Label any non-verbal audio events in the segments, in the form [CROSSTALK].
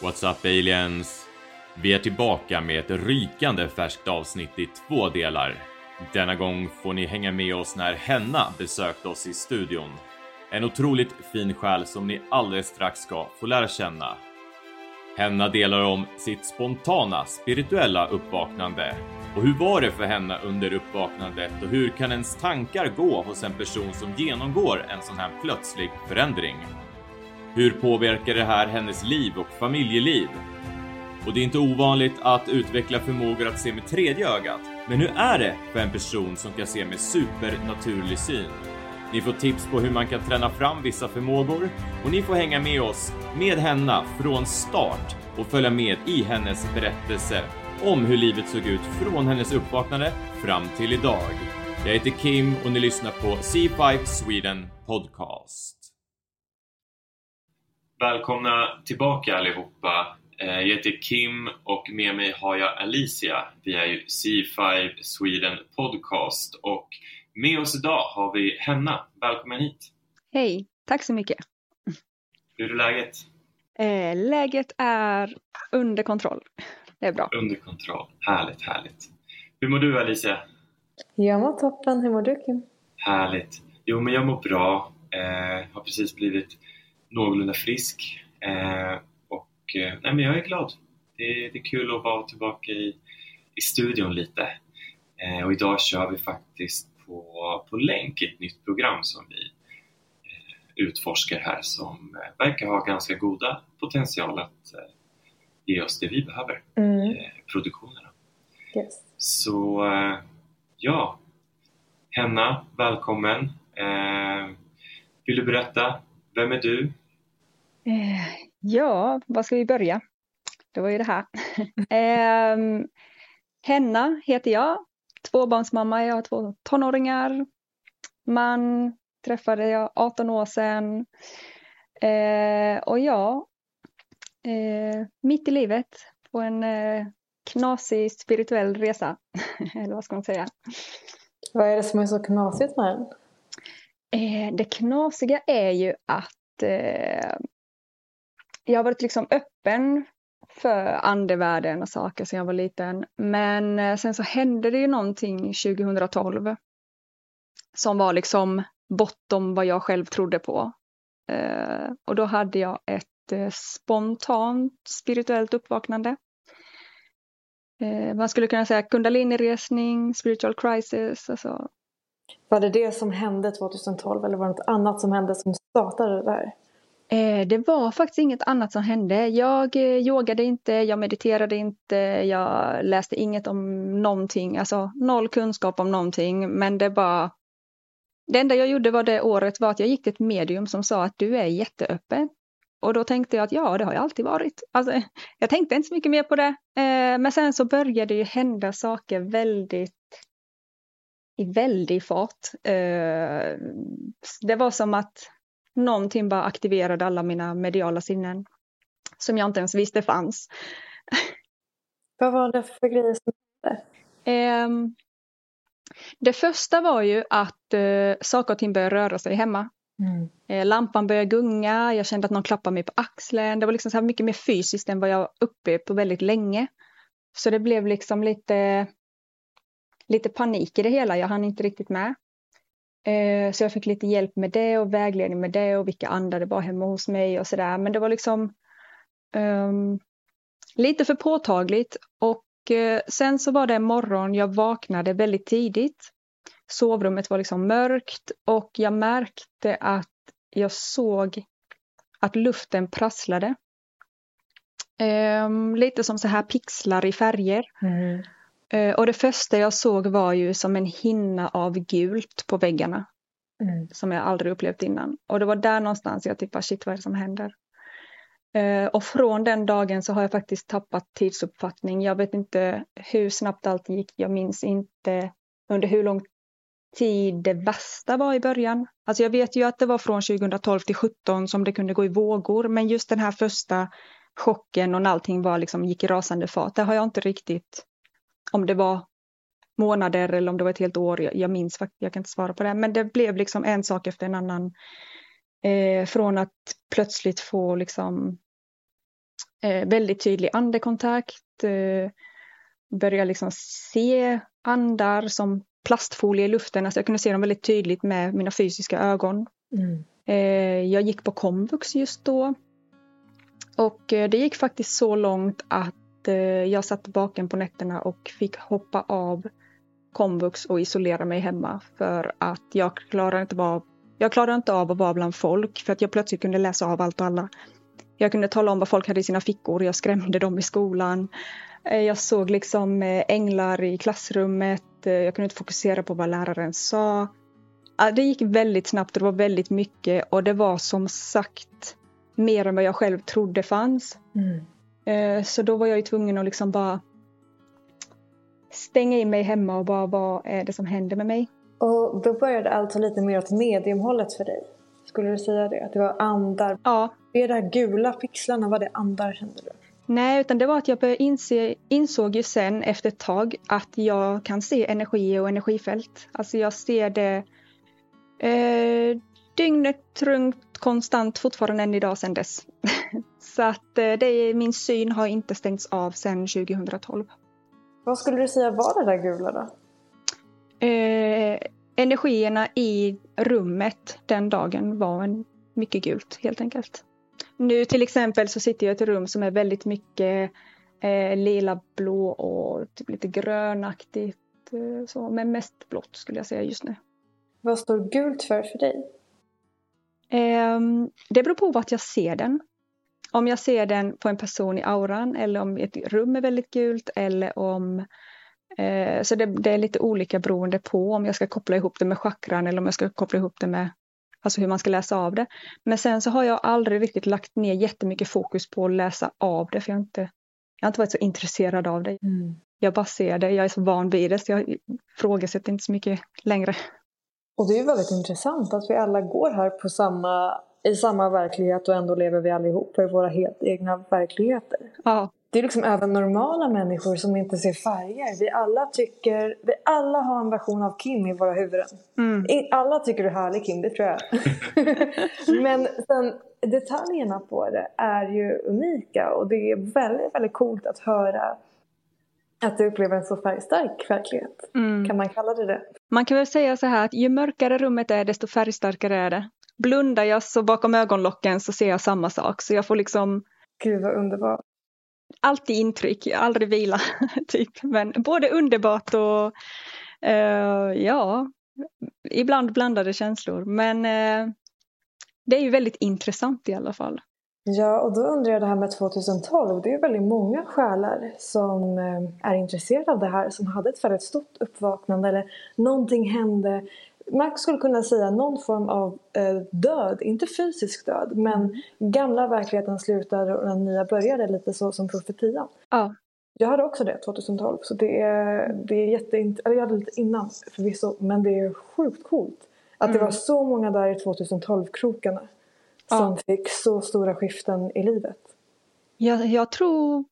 What's up aliens? Vi är tillbaka med ett rykande färskt avsnitt i två delar. Denna gång får ni hänga med oss när Henna besökte oss i studion. En otroligt fin själ som ni alldeles strax ska få lära känna. Henna delar om sitt spontana spirituella uppvaknande. Och hur var det för henne under uppvaknandet och hur kan ens tankar gå hos en person som genomgår en sån här plötslig förändring? Hur påverkar det här hennes liv och familjeliv? Och det är inte ovanligt att utveckla förmågor att se med tredje ögat. Men hur är det för en person som kan se med supernaturlig syn? Ni får tips på hur man kan träna fram vissa förmågor och ni får hänga med oss med henne från start och följa med i hennes berättelse om hur livet såg ut från hennes uppvaknande fram till idag. Jag heter Kim och ni lyssnar på C5 Sweden Podcast. Välkomna tillbaka allihopa. Eh, Jag heter Kim och med mig har jag Alicia. Vi är ju C5 Sweden Podcast och med oss idag har vi Henna. Välkommen hit! Hej, tack så mycket. Hur är läget? Eh, läget är under kontroll. Det är bra. Under kontroll. Härligt, härligt. Hur mår du Alicia? Jag mår toppen. Hur mår du Kim? Härligt. Jo, men jag mår bra. Eh, har precis blivit någorlunda frisk. Eh, och eh, nej, men jag är glad. Det, det är kul att vara tillbaka i, i studion lite. Eh, och idag kör vi faktiskt på, på länk ett nytt program som vi eh, utforskar här som eh, verkar ha ganska goda potential att ge oss det vi behöver, Mm. produktionerna. Yes. Så ja, Henna, välkommen. Vill du berätta, vem är du? Eh, ja, var ska vi börja? Det var ju det här. [LAUGHS] eh, Henna heter jag. Tvåbarnsmamma. Jag har två tonåringar. Man träffade jag 18 år sedan. Eh, och ja, eh, mitt i livet på en eh, knasig spirituell resa. [LAUGHS] Eller vad ska man säga? Vad är det som är så knasigt med den? Eh, det knasiga är ju att eh, jag har varit liksom öppen för andevärlden och saker sedan jag var liten. Men eh, sen så hände det ju någonting 2012 som var liksom bortom vad jag själv trodde på. Eh, och då hade jag ett eh, spontant spirituellt uppvaknande. Eh, man skulle kunna säga kundaliniresning, spiritual crisis, alltså var det det som hände 2012 eller var det något annat som hände som startade det där? Eh, det var faktiskt inget annat som hände. Jag eh, yogade inte, jag mediterade inte, jag läste inget om någonting, alltså noll kunskap om någonting. Men det bara... Det enda jag gjorde var det året var att jag gick till ett medium som sa att du är jätteöppen. Och då tänkte jag att ja, det har jag alltid varit. Alltså, [LAUGHS] jag tänkte inte så mycket mer på det. Eh, men sen så började det ju hända saker väldigt i väldig fart. Eh, det var som att någonting bara aktiverade alla mina mediala sinnen som jag inte ens visste fanns. Vad var det för grejer som hände? Ehm, det första var ju att eh, saker och ting började röra sig hemma. Mm. Eh, lampan började gunga, jag kände att någon klappade mig på axeln. Det var liksom så här mycket mer fysiskt än vad jag upplevt på väldigt länge. Så det blev liksom lite, lite panik i det hela, jag hann inte riktigt med. Eh, så jag fick lite hjälp med det och vägledning med det och vilka andar det var hemma hos mig och sådär. Men det var liksom um, lite för påtagligt. Och eh, sen så var det en morgon jag vaknade väldigt tidigt. Sovrummet var liksom mörkt och jag märkte att jag såg att luften prasslade. Um, lite som så här pixlar i färger. Mm. Eh, och det första jag såg var ju som en hinna av gult på väggarna. Mm. som jag aldrig upplevt innan. Och det var där någonstans jag bara shit vad är det som händer? Eh, och från den dagen så har jag faktiskt tappat tidsuppfattning. Jag vet inte hur snabbt allt gick. Jag minns inte under hur lång tid det värsta var i början. Alltså jag vet ju att det var från 2012 till 2017 som det kunde gå i vågor. Men just den här första chocken och när allting var liksom gick i rasande fart. Det har jag inte riktigt om det var månader eller om det var ett helt år. Jag, jag minns faktiskt, jag kan inte svara på det. Men det blev liksom en sak efter en annan. Eh, från att plötsligt få liksom eh, väldigt tydlig andekontakt, eh, började liksom se andar som plastfolie i luften, alltså jag kunde se dem väldigt tydligt med mina fysiska ögon. Mm. Eh, jag gick på komvux just då. Och eh, det gick faktiskt så långt att eh, jag satt baken på nätterna och fick hoppa av komvux och isolera mig hemma för att jag klarade inte av, jag klarade inte av att vara bland folk för att jag plötsligt kunde läsa av allt och alla. Jag kunde tala om vad folk hade i sina fickor, jag skrämde dem i skolan. Eh, jag såg liksom eh, änglar i klassrummet, eh, jag kunde inte fokusera på vad läraren sa. Det gick väldigt snabbt och det var väldigt mycket och det var som sagt mer än vad jag själv trodde fanns. Mm. Eh, så då var jag ju tvungen att liksom bara stänga in mig hemma och bara vad är det som händer med mig? Och då började alltså lite mer åt mediumhållet för dig? Skulle du säga det? Att det var andar? Ja. Det där gula pixlarna, var det andar kände du? Nej, utan det var att jag började inse, insåg ju sen efter ett tag att jag kan se energi och energifält. Alltså jag ser det eh, dygnet runt konstant fortfarande än idag sedan dess. [LAUGHS] Så att eh, det, min syn har inte stängts av sedan 2012. Vad skulle du säga var det där gula då? Eh, energierna i rummet den dagen var en, mycket gult helt enkelt. Nu till exempel så sitter jag i ett rum som är väldigt mycket eh, lila, blå och typ lite grönaktigt. Eh, så, men mest blått skulle jag säga just nu. Vad står gult för för dig? Eh, det beror på vart jag ser den. Om jag ser den på en person i auran eller om ett rum är väldigt gult eller om eh, så det, det, är lite olika beroende på om jag ska koppla ihop det med chakran eller om jag ska koppla ihop det med alltså hur man ska läsa av det. Men sen så har jag aldrig riktigt lagt ner jättemycket fokus på att läsa av det för jag har inte, jag har inte varit så intresserad av det. Mm. Jag bara ser det, jag är så van vid det så jag ifrågasätter inte så mycket längre. Och det är väldigt intressant att vi alla går här på samma, i samma verklighet och ändå lever vi allihopa i våra helt egna verkligheter. Ja. Det är liksom även normala människor som inte ser färger. Vi alla tycker, vi alla har en version av Kim i våra huvuden. Mm. Alla tycker du är härlig Kim, det tror jag. [LAUGHS] Men sen detaljerna på det är ju unika och det är väldigt, väldigt coolt att höra att du upplever en så färgstark verklighet. Mm. Kan man kalla det det? Man kan väl säga så här att ju mörkare rummet är desto färgstarkare är det. Blundar jag så bakom ögonlocken så ser jag samma sak så jag får liksom Gud vad underbart. Alltid intryck, aldrig vila [LAUGHS] typ. Men både underbart och uh, ja, ibland blandade känslor. Men uh, det är ju väldigt intressant i alla fall. Ja, och då undrar jag det här med 2012. Det är ju väldigt många själar som eh, är intresserade av det här som hade ett väldigt stort uppvaknande eller någonting hände. Man skulle kunna säga någon form av eh, död, inte fysisk död men mm. gamla verkligheten slutade och den nya började lite så som profetian. Ja. Jag hade också det 2012 så det är, det är jätteint... Eller jag hade lite innan förvisso men det är sjukt coolt. Att mm. det var så många där i 2012-krokarna som fick så stora skiften i livet? Jag, jag, tror,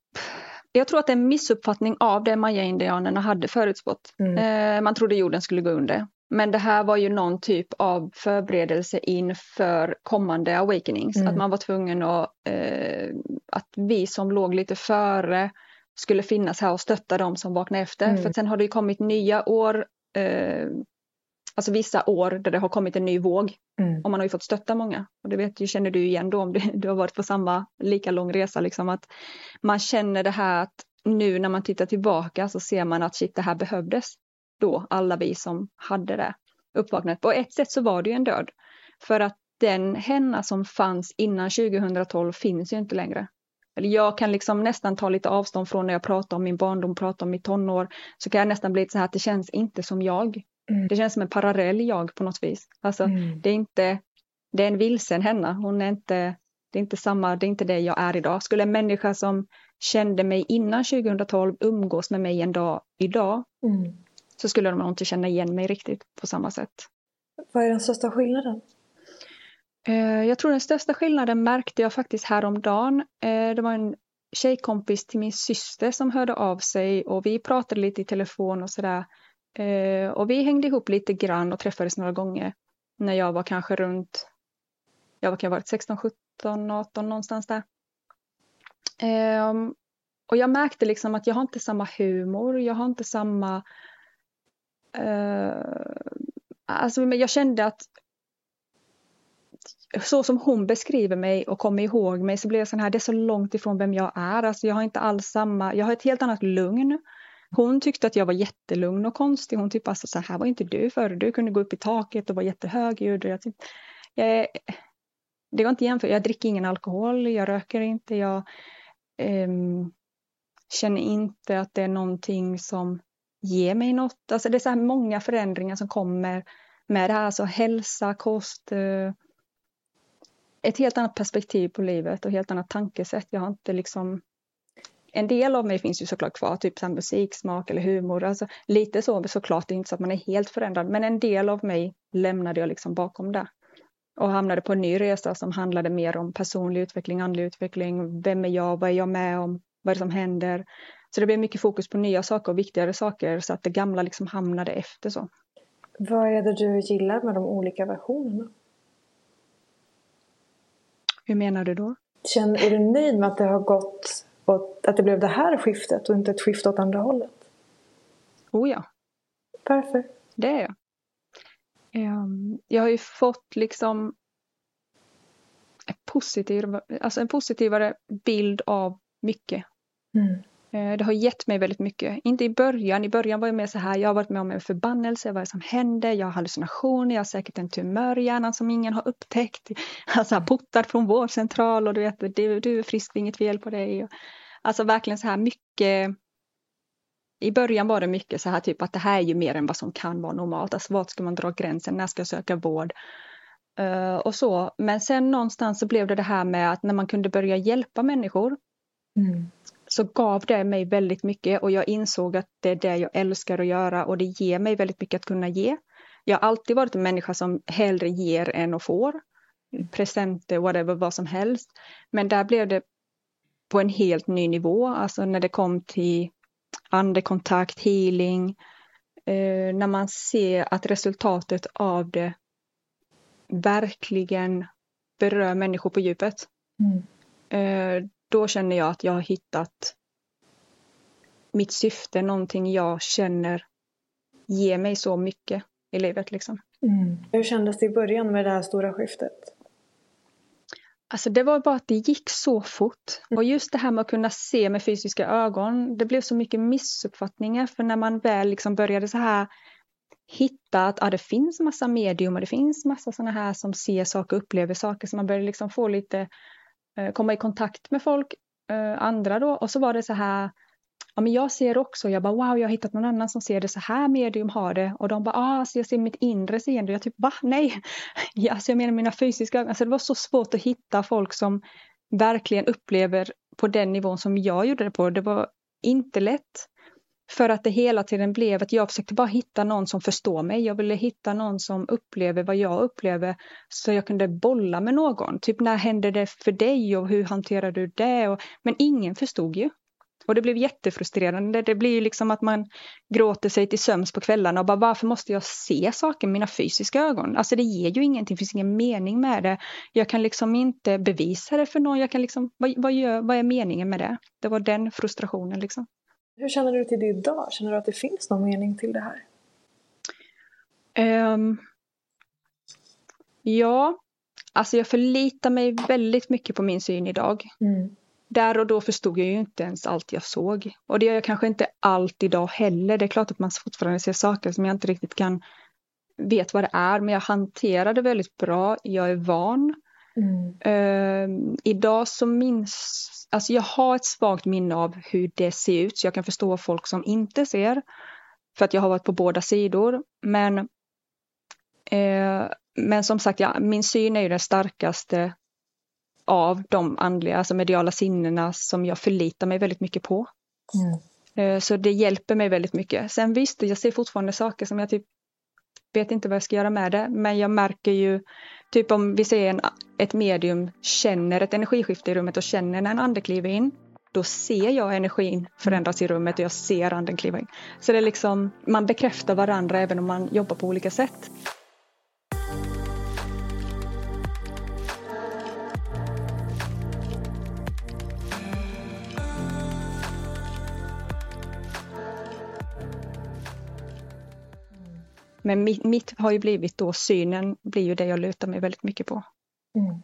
jag tror att det är en missuppfattning av det maya-indianerna hade förutspått. Mm. Eh, man trodde jorden skulle gå under. Men det här var ju någon typ av förberedelse inför kommande awakenings. Mm. Att man var tvungen att, eh, att vi som låg lite före skulle finnas här och stötta dem som vaknade efter. Mm. För sen har det ju kommit nya år eh, alltså vissa år där det har kommit en ny våg. Mm. Och man har ju fått stötta många. Och det vet, känner du igen då om du, du har varit på samma lika lång resa. Liksom, att man känner det här att nu när man tittar tillbaka så ser man att shit det här behövdes. Då alla vi som hade det uppvaknandet. På ett sätt så var det ju en död. För att den henna som fanns innan 2012 finns ju inte längre. Eller jag kan liksom nästan ta lite avstånd från när jag pratar om min barndom, pratar om mitt tonår. Så kan jag nästan bli så här att det känns inte som jag. Mm. Det känns som en parallell jag på något vis. Alltså, mm. det, är inte, det är en vilsen henne. Hon är inte, det är inte samma, det är inte det jag är idag. Skulle en människa som kände mig innan 2012 umgås med mig en dag idag mm. så skulle de nog inte känna igen mig riktigt på samma sätt. Vad är den största skillnaden? Eh, jag tror den största skillnaden märkte jag faktiskt häromdagen. Eh, det var en tjejkompis till min syster som hörde av sig och vi pratade lite i telefon och sådär. Eh, och vi hängde ihop lite grann och träffades några gånger när jag var kanske runt, jag var kan ha varit 16, 17, 18 någonstans där. Eh, och jag märkte liksom att jag har inte samma humor, jag har inte samma... Eh, alltså jag kände att så som hon beskriver mig och kommer ihåg mig så blir jag sån här, det är så långt ifrån vem jag är. Alltså jag har inte alls samma, jag har ett helt annat lugn. Hon tyckte att jag var jättelugn och konstig. Hon tyckte alltså så här var inte du förr. Du kunde gå upp i taket och vara jättehögljudd. Jag typ, jag, det går inte jämfört. Jag dricker ingen alkohol, jag röker inte, jag um, känner inte att det är någonting som ger mig något. Alltså det är så här många förändringar som kommer med det här, alltså hälsa, kost, uh, ett helt annat perspektiv på livet och helt annat tankesätt. Jag har inte liksom en del av mig finns ju såklart kvar, typ så musiksmak eller humor. Alltså, lite så såklart, det är inte så att man är helt förändrad, men en del av mig lämnade jag liksom bakom det. Och hamnade på en ny resa som handlade mer om personlig utveckling, andlig utveckling. Vem är jag? Vad är jag med om? Vad är det som händer? Så det blev mycket fokus på nya saker och viktigare saker så att det gamla liksom hamnade efter så. Vad är det du gillar med de olika versionerna? Hur menar du då? Känner, är du nöjd med att det har gått åt, att det blev det här skiftet och inte ett skifte åt andra hållet? Oh ja. Varför? Det är jag. Um, jag har ju fått liksom en, positiv, alltså en positivare bild av mycket. Mm. Eh, det har gett mig väldigt mycket. Inte i början. I början var jag mer så här, jag har varit med om en förbannelse, vad är det som händer? Jag har hallucinationer, jag har säkert en tumör i hjärnan som ingen har upptäckt. [LAUGHS] Alltså botad från vårdcentral och du vet, du, du är frisk, det är inget fel på dig. Alltså verkligen så här mycket. I början var det mycket så här typ att det här är ju mer än vad som kan vara normalt. Alltså vart ska man dra gränsen? När ska jag söka vård? Uh, och så. Men sen någonstans så blev det det här med att när man kunde börja hjälpa människor mm så gav det mig väldigt mycket och jag insåg att det är det jag älskar att göra och det ger mig väldigt mycket att kunna ge. Jag har alltid varit en människa som hellre ger än och får. Presenter, whatever, vad som helst. Men där blev det på en helt ny nivå, alltså när det kom till andekontakt, healing, eh, när man ser att resultatet av det verkligen berör människor på djupet. Mm. Eh, då känner jag att jag har hittat mitt syfte, någonting jag känner ger mig så mycket i livet. Liksom. Mm. Hur kändes det i början med det här stora skiftet? Alltså det var bara att det gick så fort. Mm. Och just det här med att kunna se med fysiska ögon, det blev så mycket missuppfattningar. För när man väl liksom började så här hitta att ja, det finns massa medium och det finns massa sådana här som ser saker och upplever saker. Så man började liksom få lite Eh, komma i kontakt med folk, eh, andra då. Och så var det så här, ja men jag ser också, jag bara wow, jag har hittat någon annan som ser det så här medium har det. Och de bara, ah, alltså jag ser mitt inre seende. Jag typ, va? Nej. [LAUGHS] Ja, alltså jag menar mina fysiska ögon. Alltså det var så svårt att hitta folk som verkligen upplever på den nivån som jag gjorde det på. Det var inte lätt. För att det hela tiden blev att jag försökte bara hitta någon som förstår mig. Jag ville hitta någon som upplever vad jag upplever så jag kunde bolla med någon. Typ när hände det för dig och hur hanterar du det? Och, men ingen förstod ju. Och det blev jättefrustrerande. Det blir ju liksom att man gråter sig till sömns på kvällarna och bara varför måste jag se saker med mina fysiska ögon? Alltså det ger ju ingenting, det finns ingen mening med det. Jag kan liksom inte bevisa det för någon. Jag kan liksom, vad, vad, gör, vad är meningen med det? Det var den frustrationen liksom. Hur känner du till det idag? Känner du att det finns någon mening till det här? Um, ja, alltså jag förlitar mig väldigt mycket på min syn idag. Mm. Där och då förstod jag ju inte ens allt jag såg. Och det gör jag kanske inte allt idag heller. Det är klart att man fortfarande ser saker som jag inte riktigt kan vet vad det är, men jag hanterar det väldigt bra. Jag är van. Mm. Uh, idag så minns, alltså jag har ett svagt minne av hur det ser ut, så jag kan förstå folk som inte ser. För att jag har varit på båda sidor. Men, uh, men som sagt, ja, min syn är ju den starkaste av de andliga, alltså mediala sinnena som jag förlitar mig väldigt mycket på. Mm. Uh, så det hjälper mig väldigt mycket. Sen visst, jag ser fortfarande saker som jag typ vet inte vad jag ska göra med det, men jag märker ju Typ om vi ser en, ett medium känner ett energiskifte i rummet och känner när en ande kliver in. Då ser jag energin förändras i rummet och jag ser anden kliva in. Så det är liksom, man bekräftar varandra även om man jobbar på olika sätt. Men mitt, mitt, har ju blivit då, synen blir ju det jag lutar mig väldigt mycket på. Mm.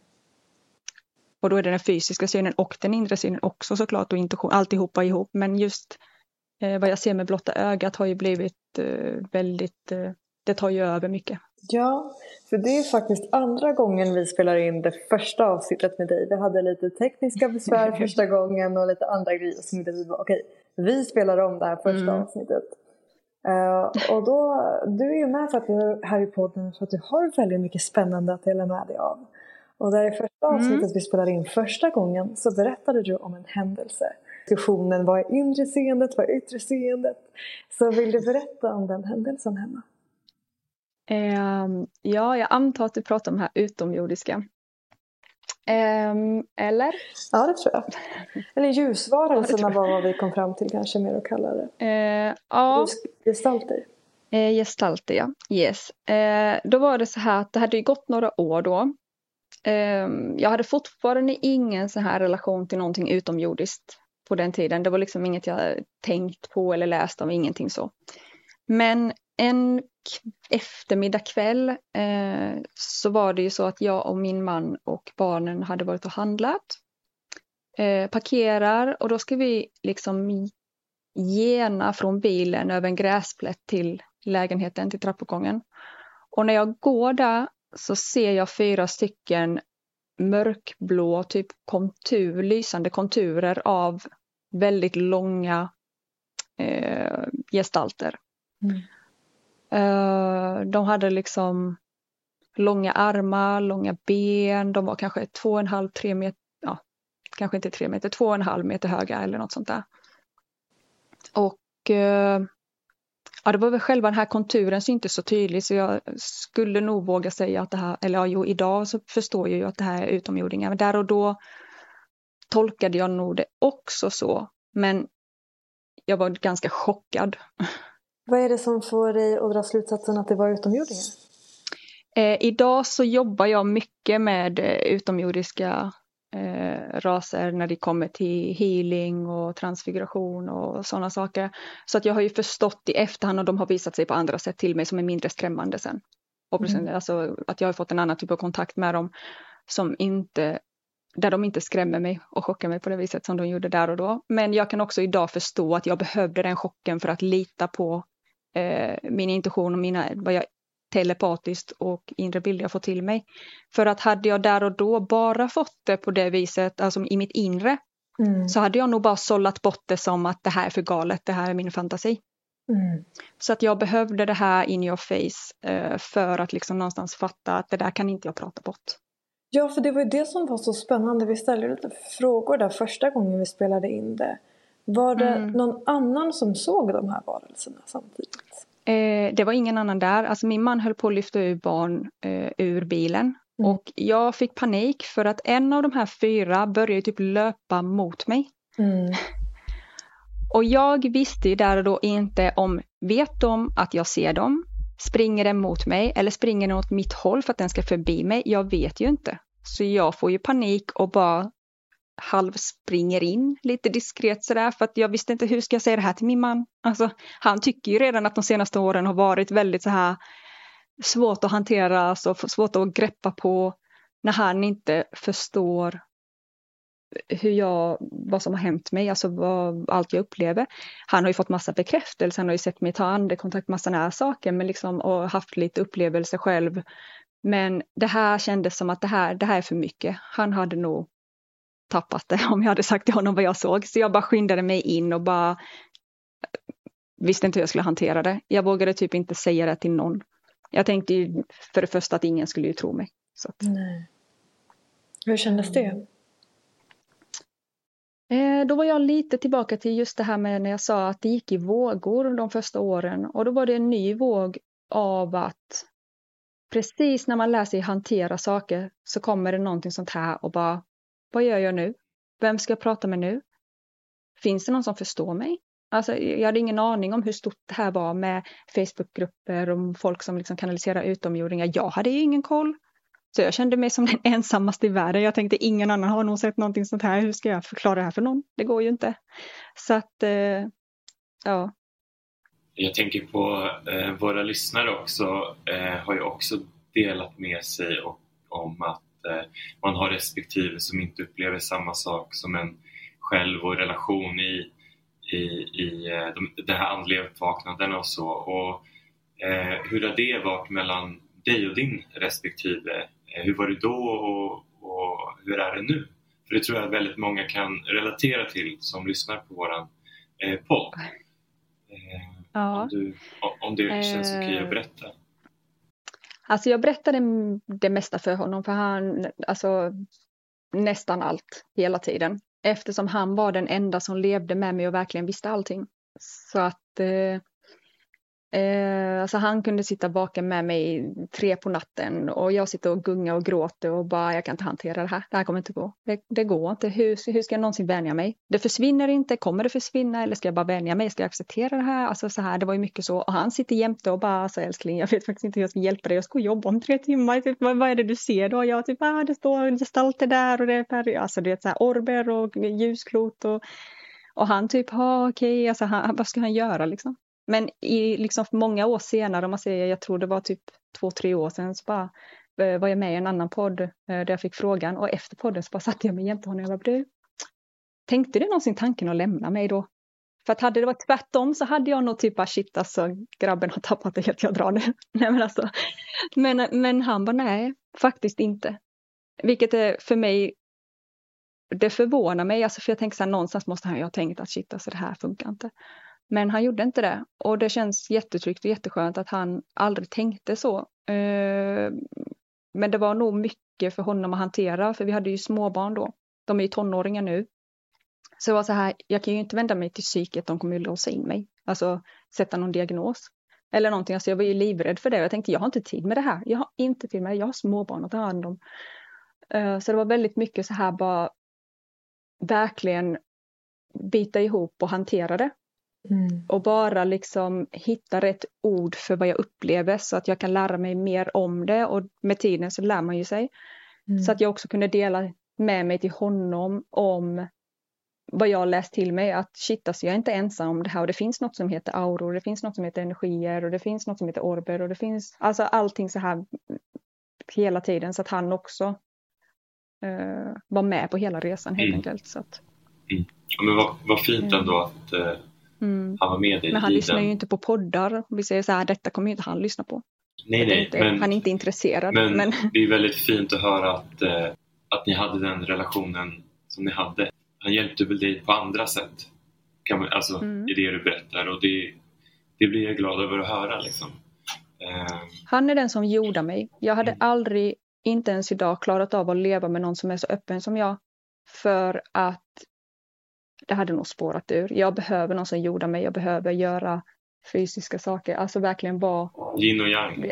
Och då är det den fysiska synen och den inre synen också såklart och intuition, alltihopa ihop. Men just eh, vad jag ser med blotta ögat har ju blivit eh, väldigt, eh, det tar ju över mycket. Ja, för det är faktiskt andra gången vi spelar in det första avsnittet med dig. Vi hade lite tekniska besvär [LAUGHS] första gången och lite andra grejer som vi var okej, vi spelar om det här första mm. avsnittet. Uh, och då, du är ju med för att du är här i podden för att du har väldigt mycket spännande att dela med dig av. Och där i första mm. avsnittet mm. vi spelade in första gången så berättade du om en händelse. Diskussionen, vad är inre seendet, vad är yttre seendet? Så vill du berätta om den händelsen Hanna? Um, ja, jag antar att du pratar om det här utomjordiska. Um, eller? Ja, det tror jag. Eller ljusvarelserna var vad vi kom fram till kanske mer att kalla det. Uh, ja. Gestalter. Uh, gestalter, ja. Yes. Uh, då var det så här att det hade gått några år då. Um, jag hade fortfarande ingen så här relation till någonting utomjordiskt på den tiden. Det var liksom inget jag tänkt på eller läst om, ingenting så. Men en eftermiddag kväll eh, så var det ju så att jag och min man och barnen hade varit och handlat. Eh, parkerar och då ska vi liksom gena från bilen över en gräsplätt till lägenheten, till trappuppgången. Och när jag går där så ser jag fyra stycken mörkblå, typ kontur, lysande konturer av väldigt långa eh, gestalter. Mm. Eh, de hade liksom långa armar, långa ben, de var kanske två och en halv, tre meter, ja, kanske inte tre meter, två och en halv meter höga eller något sånt där. Och eh, ja, det var väl själva den här konturen syntes så tydligt så jag skulle nog våga säga att det här, eller ja, jo, idag så förstår jag ju att det här är utomjordingar, men där och då tolkade jag nog det också så, men jag var ganska chockad. Vad är det som får dig att dra slutsatsen att det var utomjordingar? Eh, idag så jobbar jag mycket med eh, utomjordiska eh, raser när det kommer till healing och transfiguration och sådana saker. Så att jag har ju förstått i efterhand och de har visat sig på andra sätt till mig som är mindre skrämmande sen. Och mm. alltså, att jag har fått en annan typ av kontakt med dem som inte där de inte skrämmer mig och chockar mig på det viset som de gjorde där och då. Men jag kan också idag förstå att jag behövde den chocken för att lita på eh, min intuition och mina, vad jag telepatiskt och inre bilder jag får till mig. För att hade jag där och då bara fått det på det viset, alltså i mitt inre, mm. så hade jag nog bara sållat bort det som att det här är för galet, det här är min fantasi. Mm. Så att jag behövde det här in your face eh, för att liksom någonstans fatta att det där kan inte jag prata bort. Ja, för det var ju det som var så spännande. Vi ställde lite frågor där första gången vi spelade in det. Var det mm. någon annan som såg de här varelserna samtidigt? Eh, det var ingen annan där. Alltså min man höll på att lyfta ur barn eh, ur bilen. Mm. Och jag fick panik för att en av de här fyra började typ löpa mot mig. Mm. [LAUGHS] Och jag visste ju där och då inte om, vet de att jag ser dem? Springer den mot mig eller springer den åt mitt håll för att den ska förbi mig? Jag vet ju inte. Så jag får ju panik och bara halvspringer in lite diskret sådär för att jag visste inte hur ska jag säga det här till min man. Alltså, han tycker ju redan att de senaste åren har varit väldigt så här svårt att hantera, alltså svårt att greppa på när han inte förstår hur jag, vad som har hänt mig, alltså vad, allt jag upplever. Han har ju fått massa bekräftelse, han har ju sett mig ta andekontakt, massa nära saker, men liksom och haft lite upplevelser själv. Men det här kändes som att det här, det här är för mycket. Han hade nog tappat det [LAUGHS] om jag hade sagt till honom vad jag såg. Så jag bara skyndade mig in och bara visste inte hur jag skulle hantera det. Jag vågade typ inte säga det till någon. Jag tänkte ju för det första att ingen skulle ju tro mig. Att... Nej. Hur kändes det? Eh, då var jag lite tillbaka till just det här med när jag sa att det gick i vågor de första åren och då var det en ny våg av att precis när man lär sig hantera saker så kommer det någonting sånt här och bara vad gör jag nu? Vem ska jag prata med nu? Finns det någon som förstår mig? Alltså, jag hade ingen aning om hur stort det här var med Facebookgrupper och folk som liksom kanaliserar utomjordingar. Jag hade ju ingen koll. Så jag kände mig som den [LAUGHS] ensammaste i världen. Jag tänkte ingen annan har nog sett någonting sånt här. Hur ska jag förklara det här för någon? Det går ju inte. Så att, eh, ja. Jag tänker på eh, våra lyssnare också eh, har ju också delat med sig och, om att eh, man har respektive som inte upplever samma sak som en själv och relation i, i, i eh, de, den här andliga uppvaknanden och så. Och, eh, hur har det varit mellan dig och din respektive? Eh, hur var det då och, och hur är det nu? För det tror jag att väldigt många kan relatera till som lyssnar på våran eh, podd. Eh, ja. om, du, om det känns okej okay att berätta. Alltså jag berättade det mesta för honom för han, alltså nästan allt hela tiden. Eftersom han var den enda som levde med mig och verkligen visste allting. Så att eh, Eh, alltså han kunde sitta vaken med mig tre på natten och jag sitter och gungar och gråter och bara jag kan inte hantera det här. Det här kommer inte gå. Det, det går inte. Hur, hur ska jag någonsin vänja mig? Det försvinner inte. Kommer det försvinna eller ska jag bara vänja mig? Ska jag acceptera det här? Alltså så här, det var ju mycket så. Och han sitter jämte och bara alltså älskling, jag vet faktiskt inte hur jag ska hjälpa dig. Jag ska jobba om tre timmar. Typ, vad, vad är det du ser då? Jag typ, ah, det står gestalter där och det är färg. Alltså du vet så här orber och ljusklot och och han typ, ha okej, okay. alltså, han, vad ska han göra liksom? Men i liksom många år senare, om man säger, jag tror det var typ två, tre år sedan, så bara eh, var jag med i en annan podd eh, där jag fick frågan och efter podden så bara satte jag mig jämte honom och jag bara, du, tänkte du någonsin tanken att lämna mig då? För att hade det varit tvärtom så hade jag nog typ bara shit alltså grabben har tappat det helt, jag drar nu. [LAUGHS] nej, men, alltså, men, men han bara nej, faktiskt inte. Vilket är för mig, det förvånar mig, alltså för jag tänker så här, någonstans måste han ju ha tänkt att shit alltså det här funkar inte. Men han gjorde inte det och det känns jättetryggt och jätteskönt att han aldrig tänkte så. Eh, men det var nog mycket för honom att hantera för vi hade ju småbarn då. De är ju tonåringar nu. Så det var så här, jag kan ju inte vända mig till psyket, de kommer ju låsa in mig. Alltså sätta någon diagnos. Eller någonting, alltså jag var ju livrädd för det. Jag tänkte jag har inte tid med det här. Jag har inte tid med det, jag har småbarn att ta hand om. Eh, så det var väldigt mycket så här bara verkligen bita ihop och hantera det. Mm. Och bara liksom hitta rätt ord för vad jag upplever så att jag kan lära mig mer om det och med tiden så lär man ju sig. Mm. Så att jag också kunde dela med mig till honom om vad jag läst till mig att shit alltså jag är inte ensam om det här och det finns något som heter auror, det finns något som heter energier och det finns något som heter orber och det finns alltså allting så här hela tiden så att han också uh, var med på hela resan helt mm. enkelt. Så att, mm. ja, men vad, vad fint ändå att uh Mm. Han var med i Men han lyssnar ju inte på poddar. Vi säger så här, detta kommer inte han lyssna på. Nej, nej. Inte, men, han är inte intresserad. Men, men, det är väldigt fint att höra att, eh, att ni hade den relationen som ni hade. Han hjälpte väl dig på andra sätt. Kan man, alltså, mm. i det du berättar och det, det blir jag glad över att höra. Liksom. Eh. Han är den som gjorde mig. Jag hade mm. aldrig, inte ens idag, klarat av att leva med någon som är så öppen som jag. För att det hade nog spårat ur. Jag behöver någon som jordar mig, jag behöver göra fysiska saker, alltså verkligen vara... Yin och yang?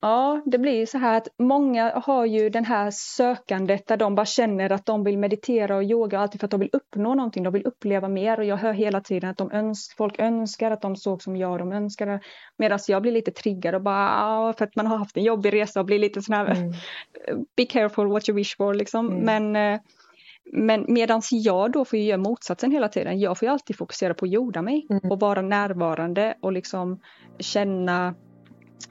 ja, det blir så här att många har ju den här sökandet där de bara känner att de vill meditera och yoga alltid för att de vill uppnå någonting, de vill uppleva mer och jag hör hela tiden att de öns folk önskar att de såg som jag, de önskar. Medan jag blir lite triggad och bara, för att man har haft en jobbig resa och blir lite sån här, mm. [LAUGHS] be careful what you wish for liksom. Mm. Men eh, men medan jag då får göra motsatsen hela tiden. Jag får alltid fokusera på att jorda mig mm. och vara närvarande och liksom känna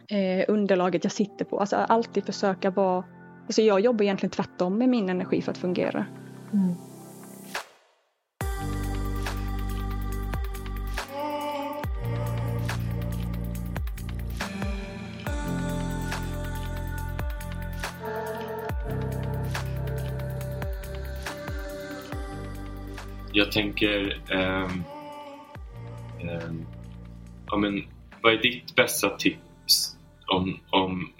eh, underlaget jag sitter på. Alltså alltid försöka vara... Alltså jag jobbar egentligen tvärtom med min energi för att fungera. Mm. Jag tänker... Um, um, ja, men, vad är ditt bästa tips om, om,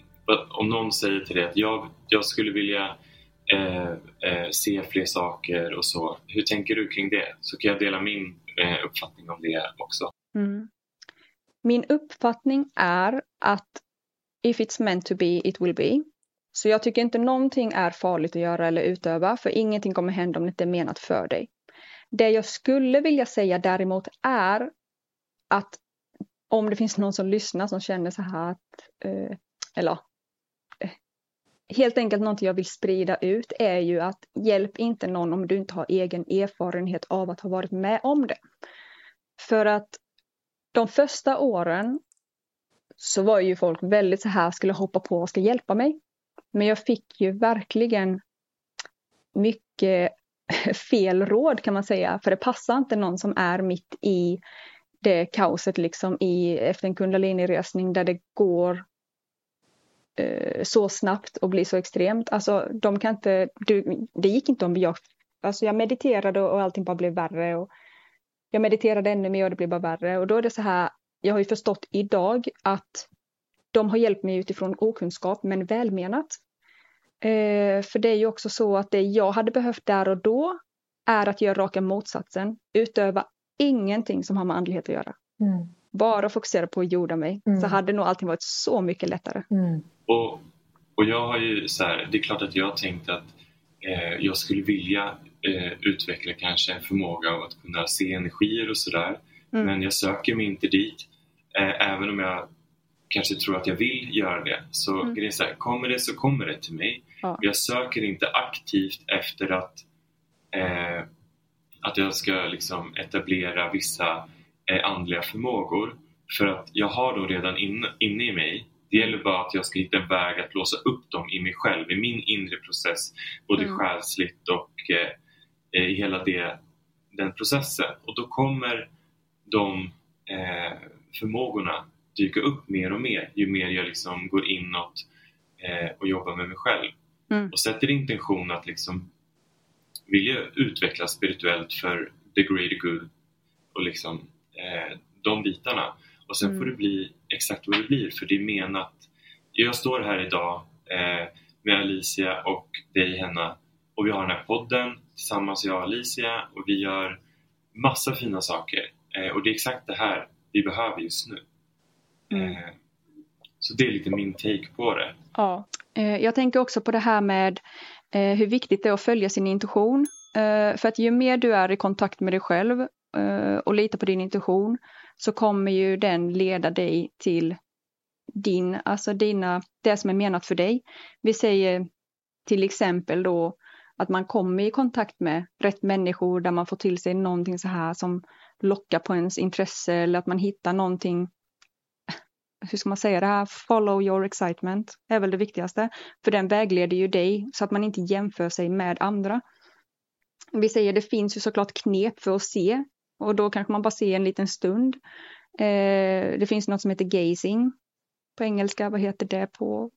om någon säger till dig att jag, jag skulle vilja eh, eh, se fler saker och så. Hur tänker du kring det? Så kan jag dela min eh, uppfattning om det också. Mm. Min uppfattning är att if it's meant to be, it will be. Så jag tycker inte någonting är farligt att göra eller utöva, för ingenting kommer hända om det inte är menat för dig. Det jag skulle vilja säga däremot är att om det finns någon som lyssnar som känner så här att, eh, eller eh, helt enkelt någonting jag vill sprida ut är ju att hjälp inte någon om du inte har egen erfarenhet av att ha varit med om det. För att de första åren så var ju folk väldigt så här, skulle hoppa på och ska hjälpa mig. Men jag fick ju verkligen mycket [LAUGHS] fel råd kan man säga, för det passar inte någon som är mitt i det kaoset liksom i, efter en kundaliniresning där det går eh, så snabbt och blir så extremt. Alltså de kan inte, du, det gick inte om jag, alltså jag mediterade och allting bara blev värre och jag mediterade ännu mer och det blev bara värre och då är det så här, jag har ju förstått idag att de har hjälpt mig utifrån okunskap men välmenat. Eh, för det är ju också så att det jag hade behövt där och då är att göra raka motsatsen, utöva ingenting som har med andlighet att göra. Mm. Bara fokusera på att jorda mig, mm. så hade nog allting varit så mycket lättare. Mm. Och, och jag har ju så här, det är klart att jag tänkt att eh, jag skulle vilja eh, utveckla kanske en förmåga av att kunna se energier och sådär. Mm. Men jag söker mig inte dit. Eh, även om jag kanske tror att jag vill göra det. Så mm. det är så här, kommer det så kommer det till mig. Ja. Jag söker inte aktivt efter att, eh, att jag ska liksom etablera vissa eh, andliga förmågor. För att jag har dem redan in, inne i mig. Det gäller bara att jag ska hitta en väg att låsa upp dem i mig själv, i min inre process. Både mm. själsligt och eh, i hela det, den processen. Och då kommer de eh, förmågorna dyka upp mer och mer ju mer jag liksom går inåt eh, och jobbar med mig själv. Mm. Och sätter intention att liksom vilja utvecklas spirituellt för the greater good och liksom eh, de bitarna. Och sen mm. får det bli exakt vad det blir för det är menat. Jag står här idag eh, med Alicia och dig Henna och vi har den här podden tillsammans jag och Alicia och vi gör massa fina saker. Eh, och det är exakt det här vi behöver just nu. Mm. Så det är lite min take på det. Ja, eh, jag tänker också på det här med eh, hur viktigt det är att följa sin intuition. Eh, för att ju mer du är i kontakt med dig själv och litar på din intuition så kommer ju den leda dig till din, alltså dina, det som är menat för dig. Vi säger till exempel då att man kommer i kontakt med rätt människor där man får till sig någonting så här som lockar på ens intresse eller att man hittar någonting hur ska man säga det här, follow your excitement är väl det viktigaste. För den vägleder ju dig så att man inte jämför sig med andra. Vi säger det finns ju såklart knep för att se och då kanske man bara ser en liten stund. Eh, det finns något som heter gazing på engelska, vad heter det på?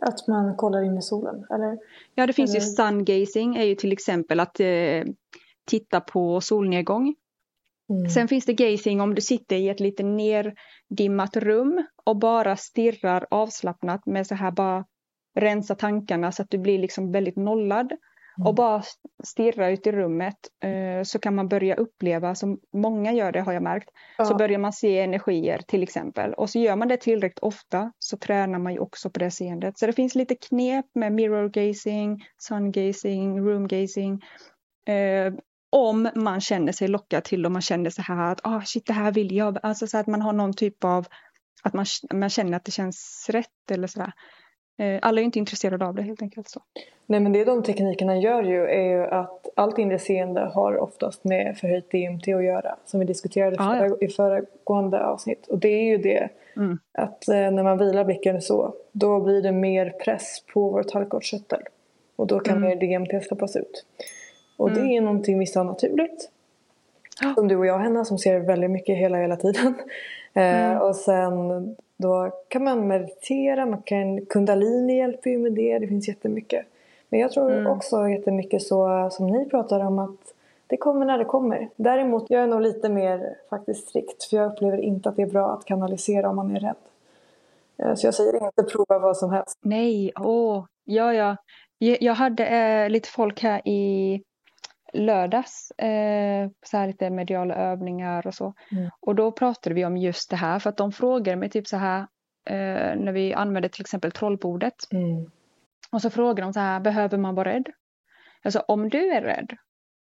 Att man kollar in i solen, eller? Ja, det finns eller? ju sun gazing är ju till exempel att eh, titta på solnedgång. Mm. Sen finns det gazing om du sitter i ett lite neddimmat rum och bara stirrar avslappnat med så här bara rensa tankarna så att du blir liksom väldigt nollad. Mm. Och bara stirra ut i rummet eh, så kan man börja uppleva, som många gör det har jag märkt, ja. så börjar man se energier till exempel. Och så gör man det tillräckligt ofta så tränar man ju också på det seendet. Så det finns lite knep med mirror gazing, sun gazing, room gazing. Om man känner sig lockad till och man känner så här att ah, shit, det här vill jag. Alltså så att man har någon typ av att man, man känner att det känns rätt eller sådär. Eh, alla är inte intresserade av det helt enkelt. Så. Nej men det de teknikerna gör ju är ju att allt inre seende har oftast med förhöjt DMT att göra. Som vi diskuterade ah, förra, ja. i föregående avsnitt. Och det är ju det mm. att eh, när man vilar blicken så då blir det mer press på vårt halvkortskörtel. Och då kan mm. mer DMT släppas ut. Och mm. det är någonting vissa har naturligt. Som du och jag Henna som ser väldigt mycket hela hela tiden. [LAUGHS] Eh, mm. och sen då kan man meditera, man kan, kundalini hjälper ju med det, det finns jättemycket. Men jag tror mm. också jättemycket så som ni pratar om att det kommer när det kommer. Däremot jag är nog lite mer faktiskt strikt för jag upplever inte att det är bra att kanalisera om man är rädd. Eh, så jag säger inte prova vad som helst. Nej, åh, ja ja. Jag hade eh, lite folk här i lördags, eh, så här lite mediala övningar och så. Mm. Och då pratade vi om just det här för att de frågade mig typ så här eh, när vi använde till exempel trollbordet. Mm. Och så frågade de så här, behöver man vara rädd? Alltså om du är rädd,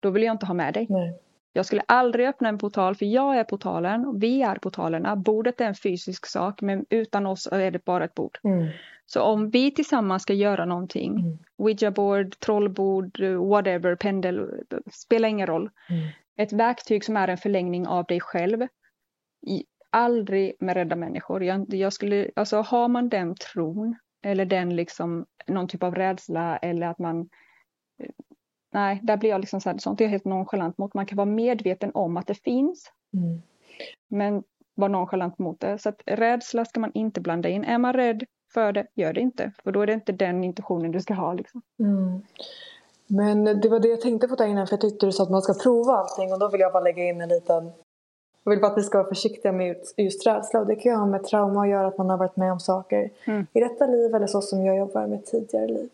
då vill jag inte ha med dig. Nej. Jag skulle aldrig öppna en portal för jag är portalen och vi är portalerna. Bordet är en fysisk sak men utan oss är det bara ett bord. Mm. Så om vi tillsammans ska göra någonting, mm. ouija-board, trollbord, whatever, pendel, spelar ingen roll. Mm. Ett verktyg som är en förlängning av dig själv. aldrig med rädda människor. Jag, jag skulle, alltså har man den tron eller den liksom någon typ av rädsla eller att man Nej, där blir jag liksom så här, sånt är jag helt nonchalant mot. Man kan vara medveten om att det finns. Mm. Men vara nonchalant mot det. Så att rädsla ska man inte blanda in. Är man rädd för det, gör det inte. För då är det inte den intentionen du ska ha. Liksom. Mm. Men det var det jag tänkte på där innan för jag tyckte du sa att man ska prova allting och då vill jag bara lägga in en liten jag vill bara att ni ska vara försiktiga med just rädsla och det kan ju ha med trauma att göra att man har varit med om saker mm. i detta liv eller så som jag jobbar med tidigare liv.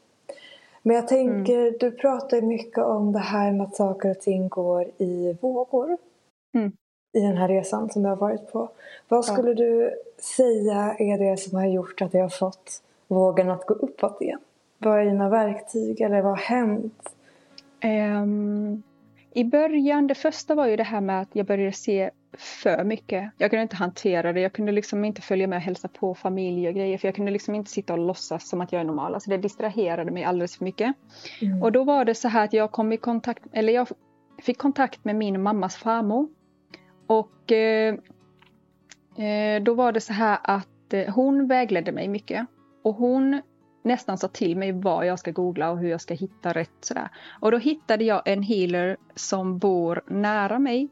Men jag tänker, mm. du pratar mycket om det här med att saker och ting går i vågor. Mm. I den här resan som du har varit på. Vad skulle ja. du säga är det som har gjort att jag har fått vågen att gå uppåt igen? Vad är dina verktyg eller vad har hänt? Um, I början, det första var ju det här med att jag började se för mycket. Jag kunde inte hantera det. Jag kunde liksom inte följa med och hälsa på familj och grejer. För jag kunde liksom inte sitta och låtsas som att jag är normal. Alltså det distraherade mig alldeles för mycket. Mm. Och då var det så här att jag kom i kontakt, eller jag fick kontakt med min mammas farmor. Och eh, eh då var det så här att eh, hon vägledde mig mycket. Och hon nästan sa till mig vad jag ska googla och hur jag ska hitta rätt. Sådär. Och då hittade jag en healer som bor nära mig.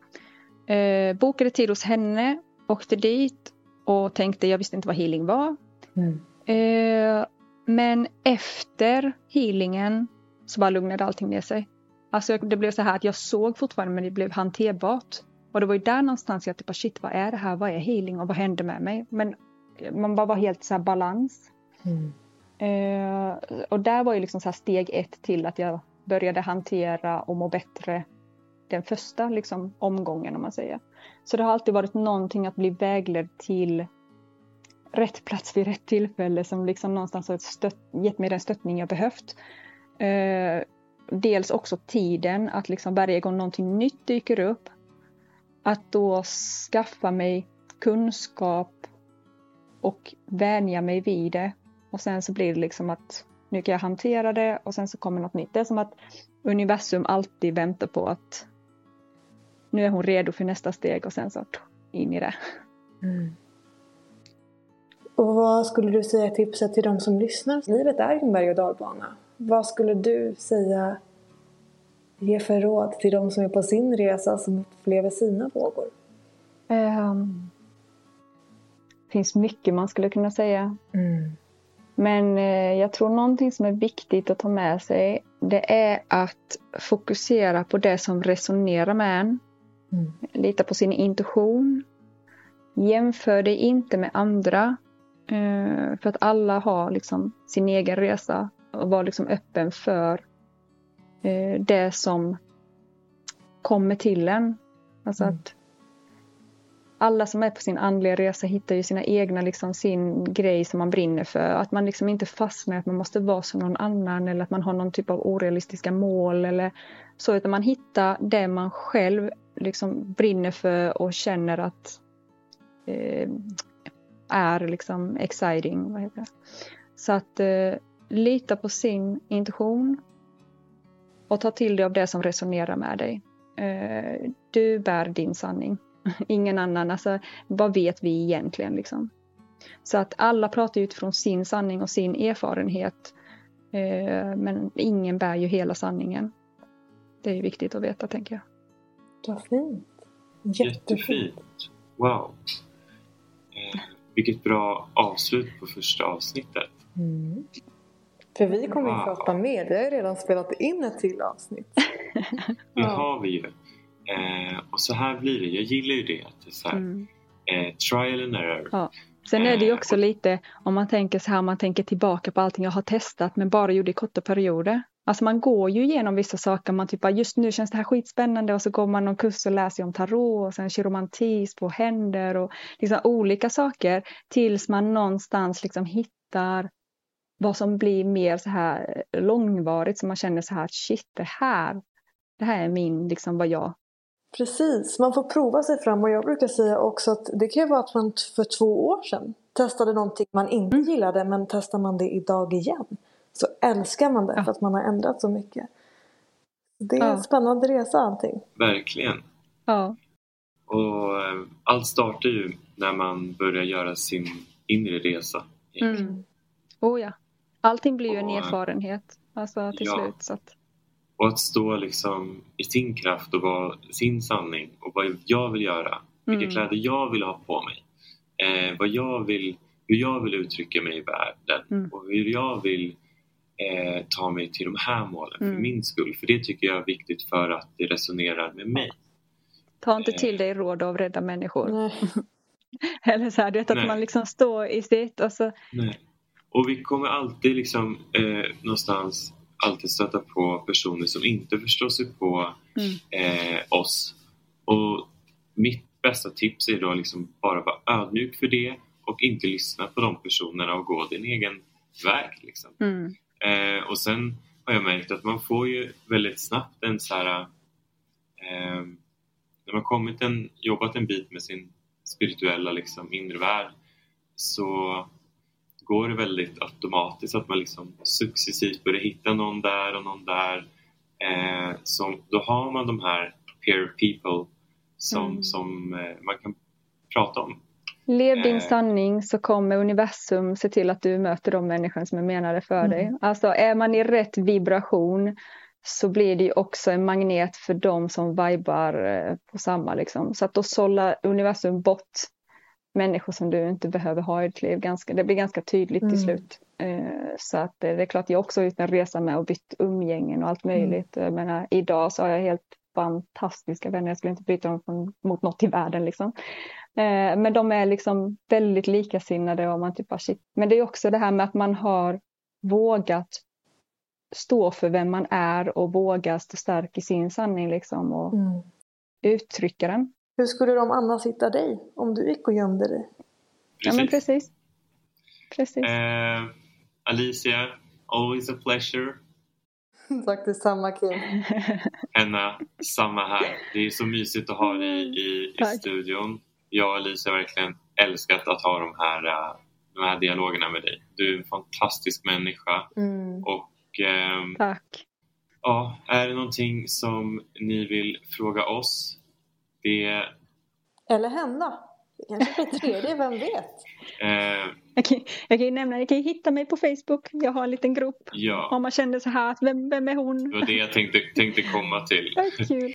Eh, bokade tid hos henne, åkte dit och tänkte, jag visste inte vad healing var. Mm. Eh, men efter healingen så bara lugnade allting ner sig. Alltså det blev så här att jag såg fortfarande men det blev hanterbart. Och det var ju där någonstans jag typ, shit vad är det här, vad är healing och vad hände med mig? Men man bara var helt så här balans. Mm. Eh, och där var ju liksom så steg ett till att jag började hantera och må bättre den första liksom, omgången om man säger. Så det har alltid varit någonting att bli vägledd till rätt plats vid rätt tillfälle som liksom någonstans har stött, gett mig den stöttning jag behövt. Eh, dels också tiden, att liksom varje gång någonting nytt dyker upp, att då skaffa mig kunskap och vänja mig vid det och sen så blir det liksom att nu kan jag hantera det och sen så kommer något nytt. Det är som att universum alltid väntar på att nu är hon redo för nästa steg och sen så in i det. Mm. Och vad skulle du säga tipset till de som lyssnar? Livet är en berg och dalbana. Vad skulle du säga ge för råd till de som är på sin resa som upplever sina vågor? Um, det finns mycket man skulle kunna säga. Mm. Men eh, jag tror någonting som är viktigt att ta med sig det är att fokusera på det som resonerar med en. Mm. Lita på sin intuition. Jämför dig inte med andra. Eh, för att alla har liksom sin egen resa och var liksom öppen för eh, det som kommer till en. Alltså mm. att alla som är på sin andliga resa hittar ju sina egna, liksom sin grej som man brinner för. Att man liksom inte fastnar att man måste vara som någon annan eller att man har någon typ av orealistiska mål eller så. Utan man hittar det man själv liksom brinner för och känner att eh, är liksom exciting. Vad heter det? Så att eh, lita på sin intuition och ta till dig av det som resonerar med dig. Eh, du bär din sanning. [LAUGHS] Ingen annan. Alltså, vad vet vi egentligen? Liksom? Så att alla pratar utifrån sin sanning och sin erfarenhet. Eh, men ingen bär ju hela sanningen. Det är viktigt att veta, tänker jag. Vad fint. Jättefint. Jättefint. Wow. Eh, vilket bra avslut på första avsnittet. Mm. För vi kommer wow. att prata mer. Vi har redan spelat in ett till avsnitt. [LAUGHS] det har vi ju. Eh, och så här blir det. Jag gillar ju det. Att det så här, mm. eh, trial and error. Ja. Sen är det ju eh, också lite, om man tänker så här, man tänker tillbaka på allting jag har testat men bara gjorde i korta perioder. Alltså man går ju igenom vissa saker, man typ just nu känns det här skitspännande och så går man någon kurs och läser om tarot och sen kiromantis på händer och liksom olika saker tills man någonstans liksom hittar vad som blir mer så här långvarigt så man känner så här shit det här, det här är min, liksom vad jag Precis, man får prova sig fram och jag brukar säga också att det kan ju vara att man för två år sedan testade någonting man inte mm. gillade men testar man det idag igen så älskar man det ja. för att man har ändrat så mycket. Det är ja. en spännande resa allting. Verkligen. Ja. Och eh, allt startar ju när man börjar göra sin inre resa. Mm. Oh ja. Allting blir ju en erfarenhet alltså till ja. slut. Så att... Och att stå liksom i sin kraft och vara sin sanning och vad jag vill göra. Vilka mm. kläder jag vill ha på mig. Eh, vad jag vill, hur jag vill uttrycka mig i världen mm. och hur jag vill eh, ta mig till de här målen mm. för min skull. För det tycker jag är viktigt för att det resonerar med mig. Ta inte till dig råd av rädda människor. [LAUGHS] Eller så här, det att Nej. man liksom står i sitt och så... Nej. Och vi kommer alltid liksom eh, någonstans alltid stöta på personer som inte förstår sig på mm. eh, oss. Och mitt bästa tips är då liksom bara vara ödmjuk för det och inte lyssna på de personerna och gå din egen väg. Liksom. Mm. Eh, och sen har jag märkt att man får ju väldigt snabbt en så här eh, när man kommit en, jobbat en bit med sin spirituella liksom, inre värld så går det väldigt automatiskt att man liksom successivt börjar hitta någon där och någon där. Eh, som, då har man de här peer people som, mm. som eh, man kan prata om. Lev din eh. sanning så kommer universum se till att du möter de människor som är menade för mm. dig. Alltså är man i rätt vibration så blir det också en magnet för de som vibar eh, på samma. Liksom. Så att då sållar universum bort människor som du inte behöver ha i ditt liv. Ganska, det blir ganska tydligt mm. till slut. Eh, så att det är klart, jag har också gjort en resa med och bytt umgängen och allt mm. möjligt. Mm. Jag menar, idag så har jag helt fantastiska vänner. Jag skulle inte byta dem från, mot något i världen. Liksom. Eh, men de är liksom väldigt likasinnade och man typ bara shit. Men det är också det här med att man har vågat stå för vem man är och våga stå stark i sin sanning liksom och mm. uttrycka den. Hur skulle de annars hitta dig om du gick och gömde dig? Precis. Ja men precis. precis. Uh, Alicia, always a pleasure. [LAUGHS] Tack detsamma Kim. Henna, [LAUGHS] samma här. Det är så mysigt att ha dig i, i studion. Jag och Alicia har verkligen älskat att ha de här, uh, de här dialogerna med dig. Du är en fantastisk människa mm. och eh, Tack. Ja, är det någonting som ni vill fråga oss? Det... Eller henne. Det kanske blir tredje, vem vet? [LAUGHS] Eh, jag, kan, jag kan ju nämna, jag kan ju hitta mig på Facebook. Jag har en liten grupp. Ja. Om man känner så här, vem, vem är hon? Det var det jag tänkte, tänkte komma till. [LAUGHS] Kul.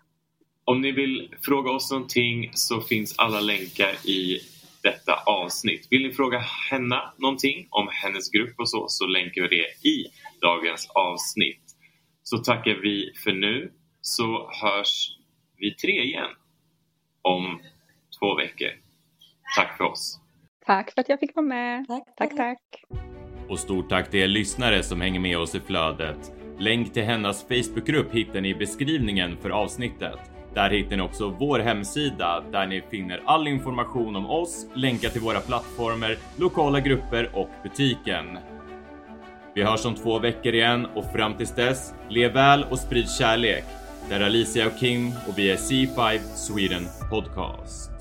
Om ni vill fråga oss någonting så finns alla länkar i detta avsnitt. Vill ni fråga henne någonting om hennes grupp och så, så länkar vi det i dagens avsnitt. Så tackar vi för nu, så hörs vi tre igen om två veckor. Tack för oss! Tack för att jag fick vara med. Tack, tack. tack. Och stort tack till er lyssnare som hänger med oss i flödet. Länk till hennes Facebookgrupp hittar ni i beskrivningen för avsnittet. Där hittar ni också vår hemsida där ni finner all information om oss, länkar till våra plattformar, lokala grupper och butiken. Vi hörs om två veckor igen och fram tills dess, lev väl och sprid kärlek. Det är Alicia och Kim och vi är C5 Sweden Podcast.